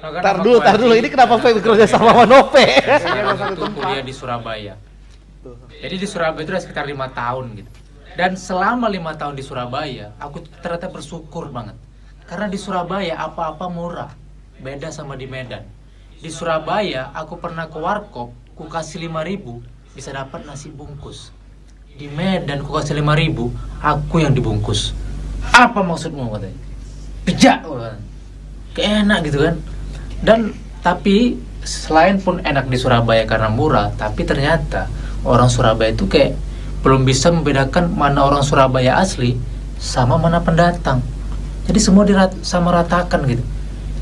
Tar dulu, tar dulu. Ini kenapa Feb kerja sama Nove? Saya waktu kuliah di Surabaya. Jadi di Surabaya itu ada sekitar lima tahun gitu. Dan selama lima tahun di Surabaya, aku ternyata bersyukur banget. Karena di Surabaya apa-apa murah, beda sama di Medan. Di Surabaya aku pernah ke warkop, ku kasih lima ribu bisa dapat nasi bungkus. Di Medan ku kasih lima ribu, aku yang dibungkus. Apa maksudmu katanya? Katanya. Kayak enak gitu kan. Dan tapi selain pun enak di Surabaya karena murah, tapi ternyata orang Surabaya itu kayak belum bisa membedakan mana orang Surabaya asli sama mana pendatang. Jadi semua dirat sama ratakan gitu.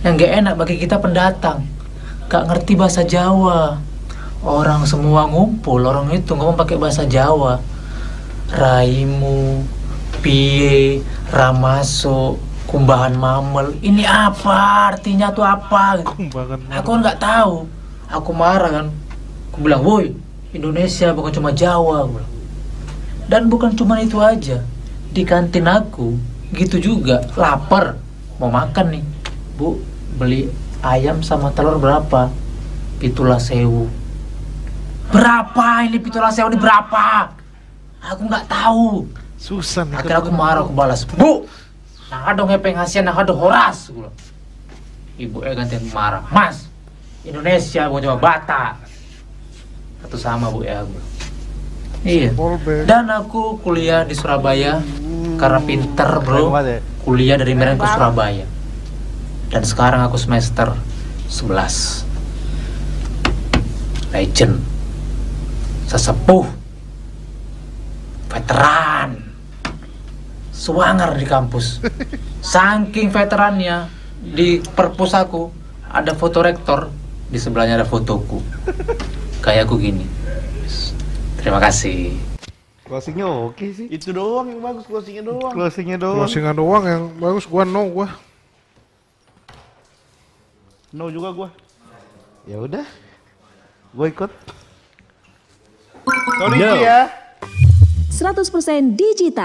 Yang gak enak bagi kita pendatang, gak ngerti bahasa Jawa. Orang semua ngumpul, orang itu ngomong pakai bahasa Jawa. Raimu, piye, ramaso, kumbahan mamel. Ini apa? Artinya tuh apa? Kumbangan Aku kan nggak tahu. Aku marah kan. Aku bilang, woi, Indonesia bukan cuma Jawa. Aku bilang. Dan bukan cuma itu aja. Di kantin aku, gitu juga. Lapar, mau makan nih. Bu, beli ayam sama telur berapa? Pitulah sewu. Berapa ini pitulah sewu ini berapa? Aku nggak tahu. susah nih. Akhirnya aku marah, aku balas, Bu, nah dong hepeng hasian, nah ada horas. Bilang. Ibu eh gantian marah, Mas, Indonesia bukan cuma Batak. Satu sama bu ya. aku. Iya. Dan aku kuliah di Surabaya karena pinter bro. Kuliah dari Medan ke Surabaya. Dan sekarang aku semester 11. Legend. Sesepuh. Veteran. Suwanger di kampus. Saking veterannya di perpus aku ada foto rektor di sebelahnya ada fotoku. Kayak aku gini. Terima kasih. Closingnya oke sih. Itu doang yang bagus closingnya doang. Closingnya doang. Closingan doang yang bagus gua no gua. No juga gua. Ya udah. Gue ikut. Sorry Ci ya. 100% digital.